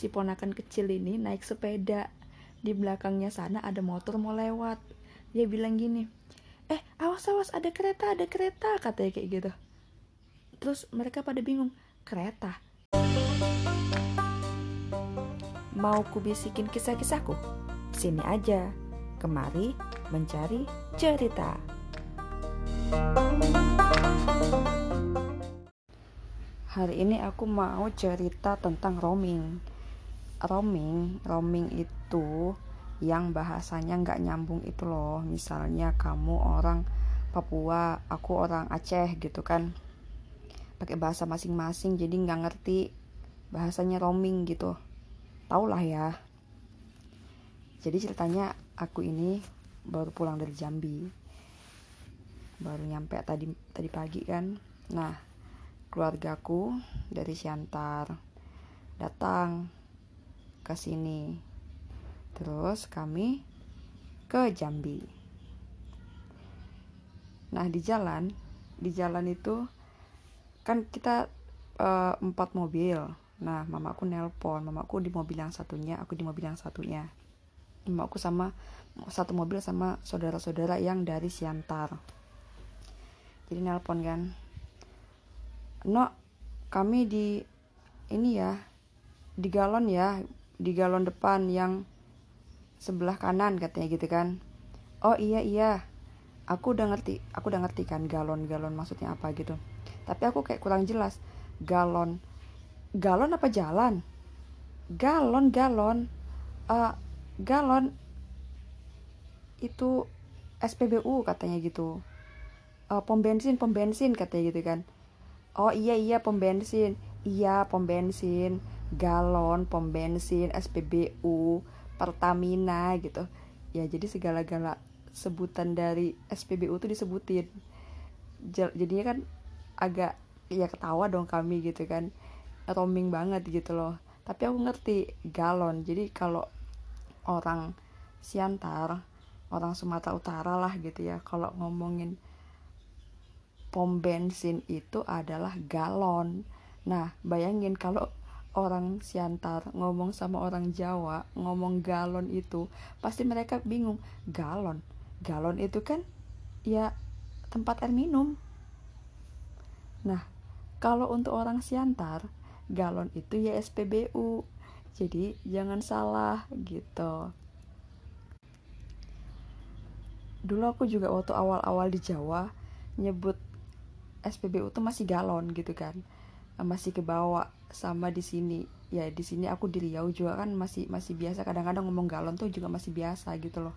si ponakan kecil ini naik sepeda. Di belakangnya sana ada motor mau lewat. Dia bilang gini eh awas awas ada kereta ada kereta katanya kayak gitu. Terus mereka pada bingung kereta? Mau kubisikin kisah-kisahku? Sini aja kemari mencari cerita. Hari ini aku mau cerita tentang roaming. Roaming, roaming itu yang bahasanya nggak nyambung itu loh. Misalnya kamu orang Papua, aku orang Aceh gitu kan. Pakai bahasa masing-masing jadi nggak ngerti bahasanya roaming gitu. Tau lah ya. Jadi ceritanya aku ini baru pulang dari Jambi. Baru nyampe tadi tadi pagi kan. Nah, keluargaku dari Siantar datang ke sini. Terus kami ke Jambi. Nah, di jalan, di jalan itu kan kita uh, empat mobil. Nah, mamaku nelpon, mamaku di mobil yang satunya, aku di mobil yang satunya. Mamaku sama satu mobil sama saudara-saudara yang dari Siantar. Jadi nelpon kan, no kami di ini ya di galon ya di galon depan yang sebelah kanan katanya gitu kan. Oh iya iya. Aku udah ngerti aku udah ngerti kan galon galon maksudnya apa gitu. Tapi aku kayak kurang jelas. Galon galon apa jalan? Galon galon. Uh, galon itu SPBU katanya gitu. Uh, pom bensin pom bensin katanya gitu kan. Oh iya iya pom bensin. Iya pom bensin galon pom bensin SPBU Pertamina gitu. Ya jadi segala-gala sebutan dari SPBU tuh disebutin. Jadinya kan agak ya ketawa dong kami gitu kan. Roaming banget gitu loh. Tapi aku ngerti galon. Jadi kalau orang Siantar orang Sumatera Utara lah gitu ya kalau ngomongin pom bensin itu adalah galon. Nah, bayangin kalau orang Siantar ngomong sama orang Jawa ngomong galon itu, pasti mereka bingung. Galon, galon itu kan ya tempat air minum. Nah, kalau untuk orang Siantar, galon itu ya SPBU. Jadi jangan salah gitu. Dulu aku juga waktu awal-awal di Jawa nyebut SPBU tuh masih galon gitu kan masih kebawa sama di sini. Ya di sini aku di Riau juga kan masih masih biasa. Kadang-kadang ngomong galon tuh juga masih biasa gitu loh.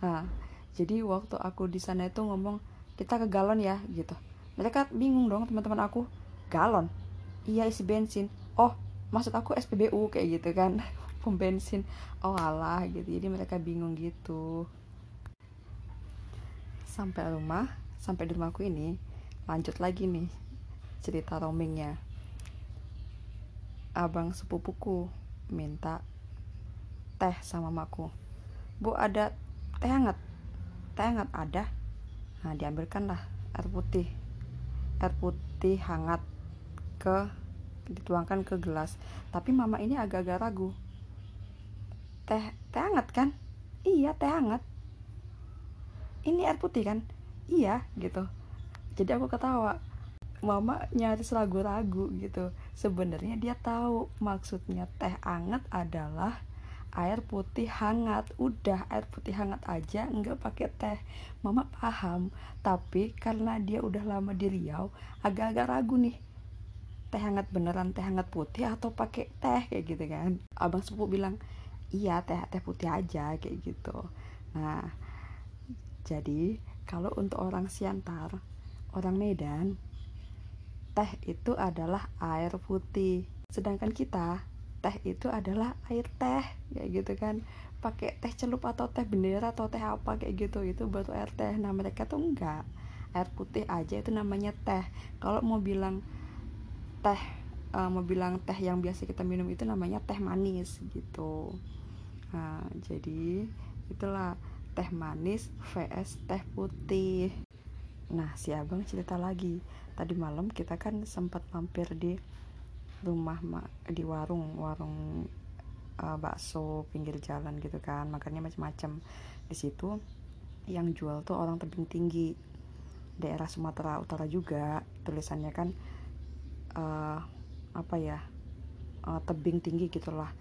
Nah jadi waktu aku di sana itu ngomong kita ke galon ya gitu. Mereka bingung dong teman-teman aku galon? Iya isi bensin. Oh maksud aku SPBU kayak gitu kan. Pom bensin. Oh alah gitu. Jadi mereka bingung gitu. Sampai rumah sampai di rumahku ini lanjut lagi nih cerita roamingnya abang sepupuku minta teh sama mamaku bu ada teh hangat. Teh hangat ada. Nah diambilkan lah air putih. Air putih hangat ke dituangkan ke gelas. Tapi mama ini agak-agak ragu. Teh teh hangat kan? Iya teh hangat. Ini air putih kan? Iya gitu. Jadi aku ketawa mama nyaris ragu-ragu gitu. Sebenarnya dia tahu maksudnya teh hangat adalah air putih hangat. Udah air putih hangat aja nggak pakai teh. Mama paham tapi karena dia udah lama di Riau agak-agak ragu nih. Teh hangat beneran teh hangat putih atau pakai teh kayak gitu kan. Abang sepupu bilang iya teh teh putih aja kayak gitu. Nah jadi kalau untuk orang Siantar orang Medan, teh itu adalah air putih. Sedangkan kita, teh itu adalah air teh, kayak gitu kan. Pakai teh celup atau teh bendera atau teh apa kayak gitu, itu baru air teh. Nah, mereka tuh enggak. Air putih aja itu namanya teh. Kalau mau bilang teh uh, mau bilang teh yang biasa kita minum itu namanya teh manis gitu. Nah, jadi itulah teh manis vs teh putih. Nah, si abang cerita lagi. Tadi malam kita kan sempat mampir di rumah di warung warung uh, bakso pinggir jalan gitu kan. Makannya macam-macam di situ yang jual tuh orang tebing tinggi. Daerah Sumatera Utara juga. Tulisannya kan uh, apa ya uh, tebing tinggi gitulah.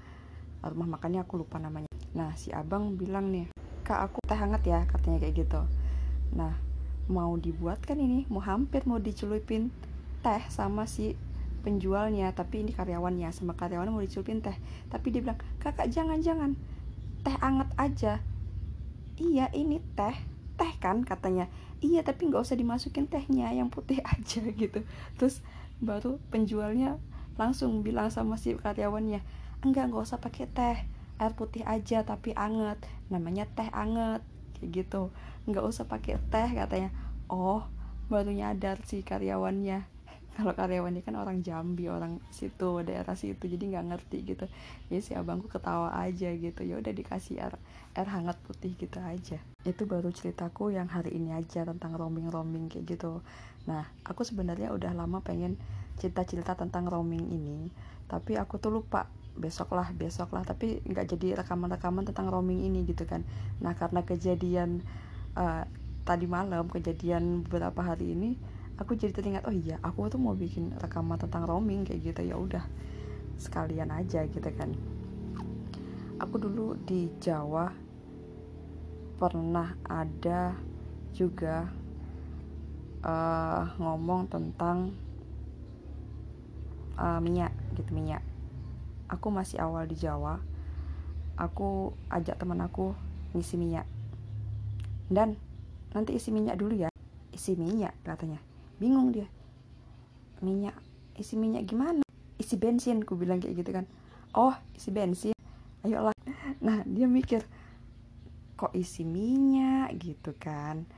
Rumah makannya aku lupa namanya. Nah si abang bilang nih kak aku teh hangat ya katanya kayak gitu. Nah mau dibuat kan ini mau hampir mau dicelupin teh sama si penjualnya tapi ini karyawannya sama karyawan mau dicelupin teh. Tapi dia bilang kakak jangan jangan teh anget aja. Iya ini teh teh kan katanya. Iya tapi nggak usah dimasukin tehnya yang putih aja gitu. Terus baru penjualnya langsung bilang sama si karyawannya enggak nggak usah pakai teh air putih aja tapi anget namanya teh anget kayak gitu. Nggak usah pakai teh katanya. Oh baru nyadar si karyawannya. Kalau karyawannya kan orang Jambi orang situ daerah situ jadi nggak ngerti gitu. Ya si abangku ketawa aja gitu. Ya udah dikasih air air hangat putih gitu aja. Itu baru ceritaku yang hari ini aja tentang roaming roaming kayak gitu. Nah aku sebenarnya udah lama pengen cerita-cerita tentang roaming ini tapi aku tuh lupa besok lah besok lah. Tapi nggak jadi rekaman-rekaman tentang roaming ini gitu kan. Nah karena kejadian uh, tadi malam kejadian beberapa hari ini aku jadi teringat oh iya aku tuh mau bikin rekaman tentang roaming kayak gitu. Ya udah sekalian aja gitu kan. Aku dulu di Jawa pernah ada juga uh, ngomong tentang uh, minyak gitu minyak aku masih awal di Jawa. Aku ajak teman aku ngisi minyak. Dan nanti isi minyak dulu ya. Isi minyak katanya. Bingung dia. Minyak isi minyak gimana? Isi bensin ku bilang kayak gitu kan. Oh isi bensin. Ayolah. Nah dia mikir kok isi minyak? gitu kan.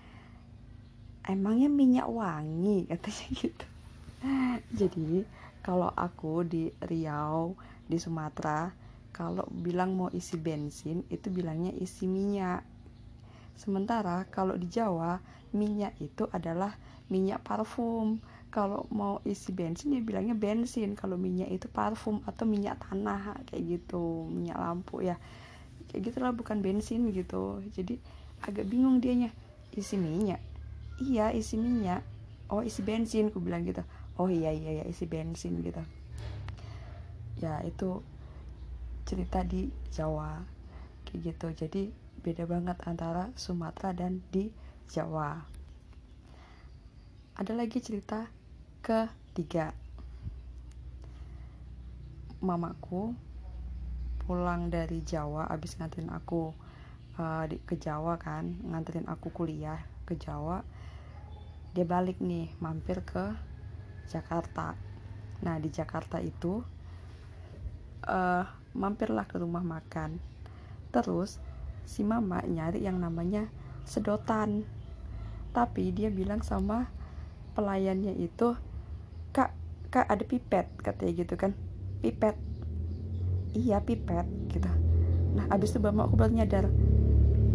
Emangnya minyak wangi? katanya gitu. Jadi kalau aku di Riau di Sumatera kalau bilang mau isi bensin itu bilangnya isi minyak. Sementara kalau di Jawa minyak itu adalah minyak parfum. Kalau mau isi bensin dia bilangnya bensin. Kalau minyak itu parfum atau minyak tanah kayak gitu minyak lampu ya. Kayak gitulah bukan bensin gitu. Jadi agak bingung dianya isi minyak? Iya isi minyak. Oh isi bensin aku bilang gitu. Oh iya iya ya isi bensin gitu ya itu cerita di Jawa kayak gitu. Jadi beda banget antara Sumatera dan di Jawa. Ada lagi cerita ketiga. Mamaku pulang dari Jawa abis nganterin aku uh, di, ke Jawa kan nganterin aku kuliah ke Jawa. Dia balik nih mampir ke Jakarta. Nah di Jakarta itu uh, mampirlah ke rumah makan. Terus si mama nyari yang namanya sedotan. Tapi dia bilang sama pelayannya itu kak kak ada pipet katanya gitu kan. Pipet. Iya pipet gitu. Nah abis itu mama aku baru nyadar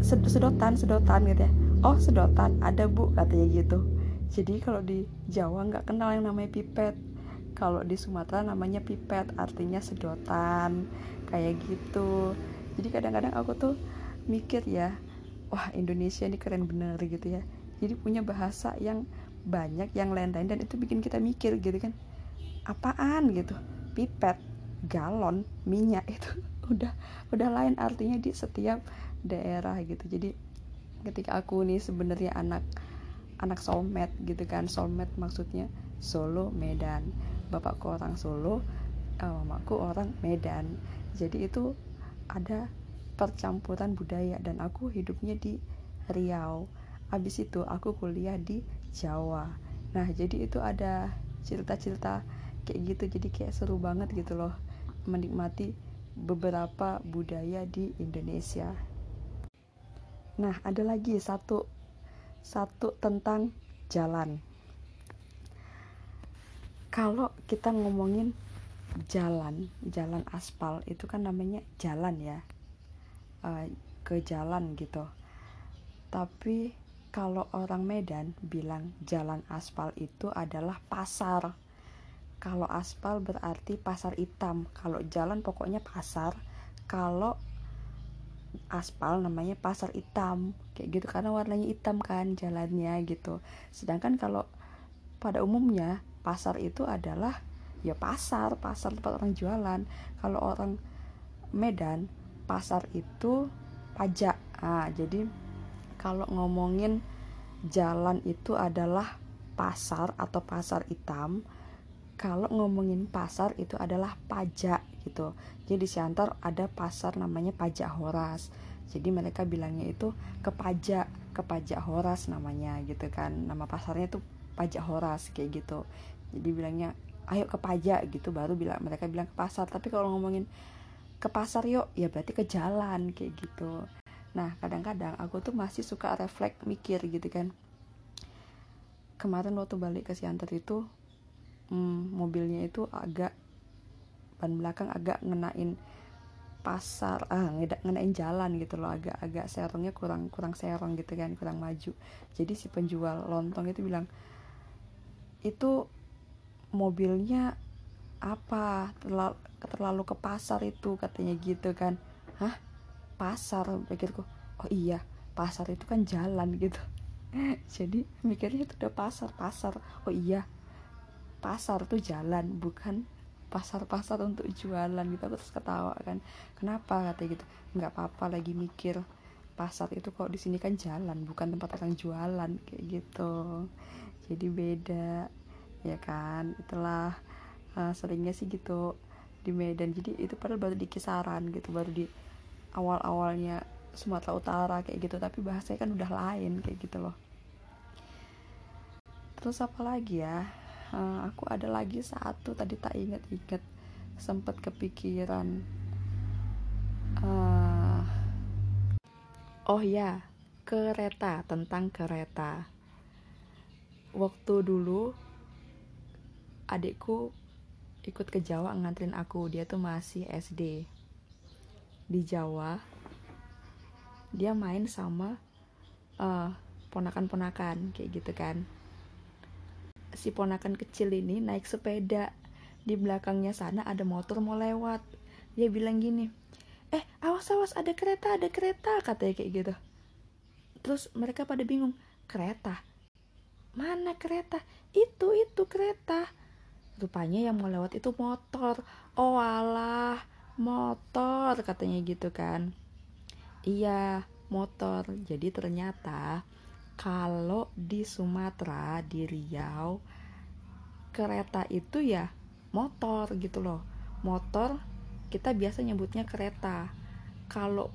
sedotan sedotan gitu ya. Oh sedotan ada bu katanya gitu. Jadi kalau di Jawa nggak kenal yang namanya pipet kalau di Sumatera namanya pipet artinya sedotan kayak gitu. Jadi kadang-kadang aku tuh mikir ya wah Indonesia ini keren bener gitu ya. Jadi punya bahasa yang banyak yang lain-lain dan itu bikin kita mikir gitu kan. Apaan gitu? Pipet galon minyak itu udah udah lain artinya di setiap daerah gitu. Jadi ketika aku nih sebenarnya anak anak solmed gitu kan solmed maksudnya Solo Medan bapakku orang Solo uh, mamaku orang Medan. Jadi itu ada percampuran budaya dan aku hidupnya di Riau. Habis itu aku kuliah di Jawa. Nah jadi itu ada cerita-cerita kayak gitu jadi kayak seru banget gitu loh menikmati beberapa budaya di Indonesia. Nah ada lagi satu satu tentang jalan kalau kita ngomongin jalan jalan aspal itu kan namanya jalan ya. Uh, ke jalan gitu. Tapi kalau orang Medan bilang jalan aspal itu adalah pasar. Kalau aspal berarti pasar hitam. Kalau jalan pokoknya pasar. Kalau aspal namanya pasar hitam. Kayak gitu karena warnanya hitam kan jalannya gitu. Sedangkan kalau pada umumnya pasar itu adalah ya pasar pasar tempat orang jualan. Kalau orang Medan pasar itu pajak. Ah jadi kalau ngomongin jalan itu adalah pasar atau pasar hitam kalau ngomongin pasar itu adalah pajak gitu. Jadi di Siantar ada pasar namanya pajak Horas. Jadi mereka bilangnya itu ke pajak ke pajak Horas namanya gitu kan. Nama pasarnya itu pajak Horas kayak gitu. Jadi bilangnya ayo ke pajak gitu. Baru bilang mereka bilang ke pasar. Tapi kalau ngomongin ke pasar yuk ya berarti ke jalan kayak gitu. Nah kadang-kadang aku tuh masih suka refleks mikir gitu kan. Kemarin waktu balik ke Siantar itu hmm, mobilnya itu agak ban belakang agak ngenain pasar ah ngenain jalan gitu loh. Agak agak serongnya kurang kurang serong gitu kan kurang maju. Jadi si penjual lontong itu bilang itu mobilnya apa? Terlalu, terlalu ke pasar itu katanya gitu kan. Hah? Pasar pikirku. Oh iya pasar itu kan jalan gitu. Jadi mikirnya itu udah pasar pasar. Oh iya pasar tuh jalan bukan pasar-pasar untuk jualan gitu. Aku terus ketawa kan. Kenapa? Katanya gitu. Nggak apa-apa lagi mikir pasar itu kok di sini kan jalan bukan tempat orang jualan kayak gitu jadi beda ya kan? Itulah uh, seringnya sih gitu di Medan. Jadi itu padahal baru di kisaran gitu baru di awal-awalnya Sumatera Utara kayak gitu tapi bahasanya kan udah lain kayak gitu loh. Terus apa lagi ya? Uh, aku ada lagi satu tadi tak inget-inget sempat kepikiran. Uh, oh ya kereta tentang kereta waktu dulu adikku ikut ke Jawa nganterin aku. Dia tuh masih SD di Jawa dia main sama uh, ponakan-ponakan kayak gitu kan. Si ponakan kecil ini naik sepeda. Di belakangnya sana ada motor mau lewat. Dia bilang gini eh awas awas ada kereta ada kereta katanya kayak gitu. Terus mereka pada bingung kereta mana kereta? Itu itu kereta. Rupanya yang mau lewat itu motor. Oh alah motor katanya gitu kan. Iya motor. Jadi ternyata kalau di Sumatera di Riau kereta itu ya motor gitu loh. Motor kita biasa nyebutnya kereta. Kalau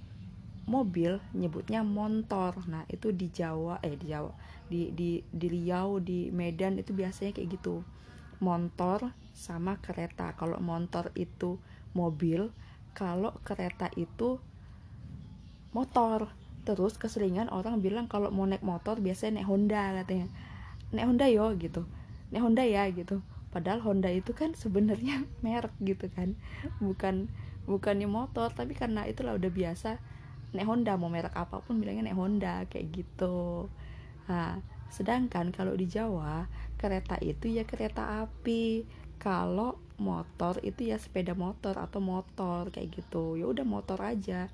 mobil nyebutnya motor nah itu di Jawa eh di Jawa di di di Riau di Medan itu biasanya kayak gitu. Motor sama kereta. Kalau motor itu mobil kalau kereta itu motor. Terus keseringan orang bilang kalau mau naik motor biasanya naik Honda katanya. Naik Honda yo gitu. Naik Honda ya gitu. Padahal Honda itu kan sebenarnya merek gitu kan. Bukan bukannya motor tapi karena itulah udah biasa naik Honda. Mau merek apa pun bilangnya naik Honda kayak gitu nah sedangkan kalau di Jawa kereta itu ya kereta api. Kalau motor itu ya sepeda motor atau motor kayak gitu. Ya udah motor aja.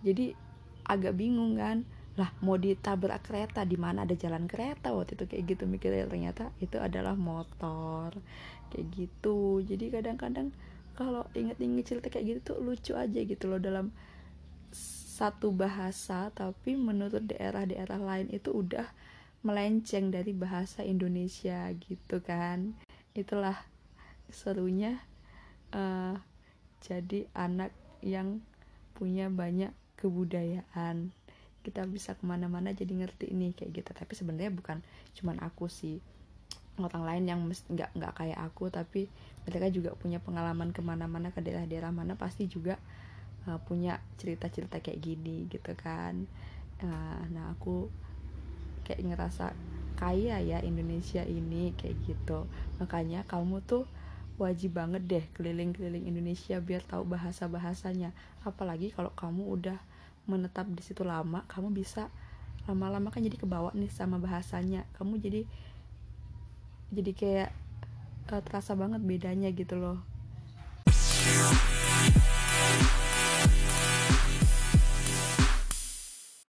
Jadi agak bingung kan lah mau ditabrak kereta di mana ada jalan kereta waktu itu kayak gitu mikirnya. Ternyata itu adalah motor kayak gitu. Jadi kadang-kadang kalau inget-inget cerita kayak gitu tuh lucu aja gitu loh dalam satu bahasa tapi menurut daerah-daerah lain itu udah melenceng dari bahasa Indonesia gitu kan. Itulah serunya uh, jadi anak yang punya banyak kebudayaan. Kita bisa ke mana-mana jadi ngerti ini kayak gitu. Tapi sebenarnya bukan cuman aku sih. Orang lain yang nggak nggak kayak aku tapi mereka juga punya pengalaman ke mana-mana ke daerah-daerah mana pasti juga uh, punya cerita-cerita kayak gini gitu kan. Uh, nah aku kayak ngerasa kaya ya Indonesia ini kayak gitu. Makanya kamu tuh wajib banget deh keliling-keliling Indonesia biar tahu bahasa-bahasanya. Apalagi kalau kamu udah menetap di situ lama kamu bisa lama-lama kan jadi kebawa nih sama bahasanya. Kamu jadi jadi kayak uh, terasa banget bedanya gitu loh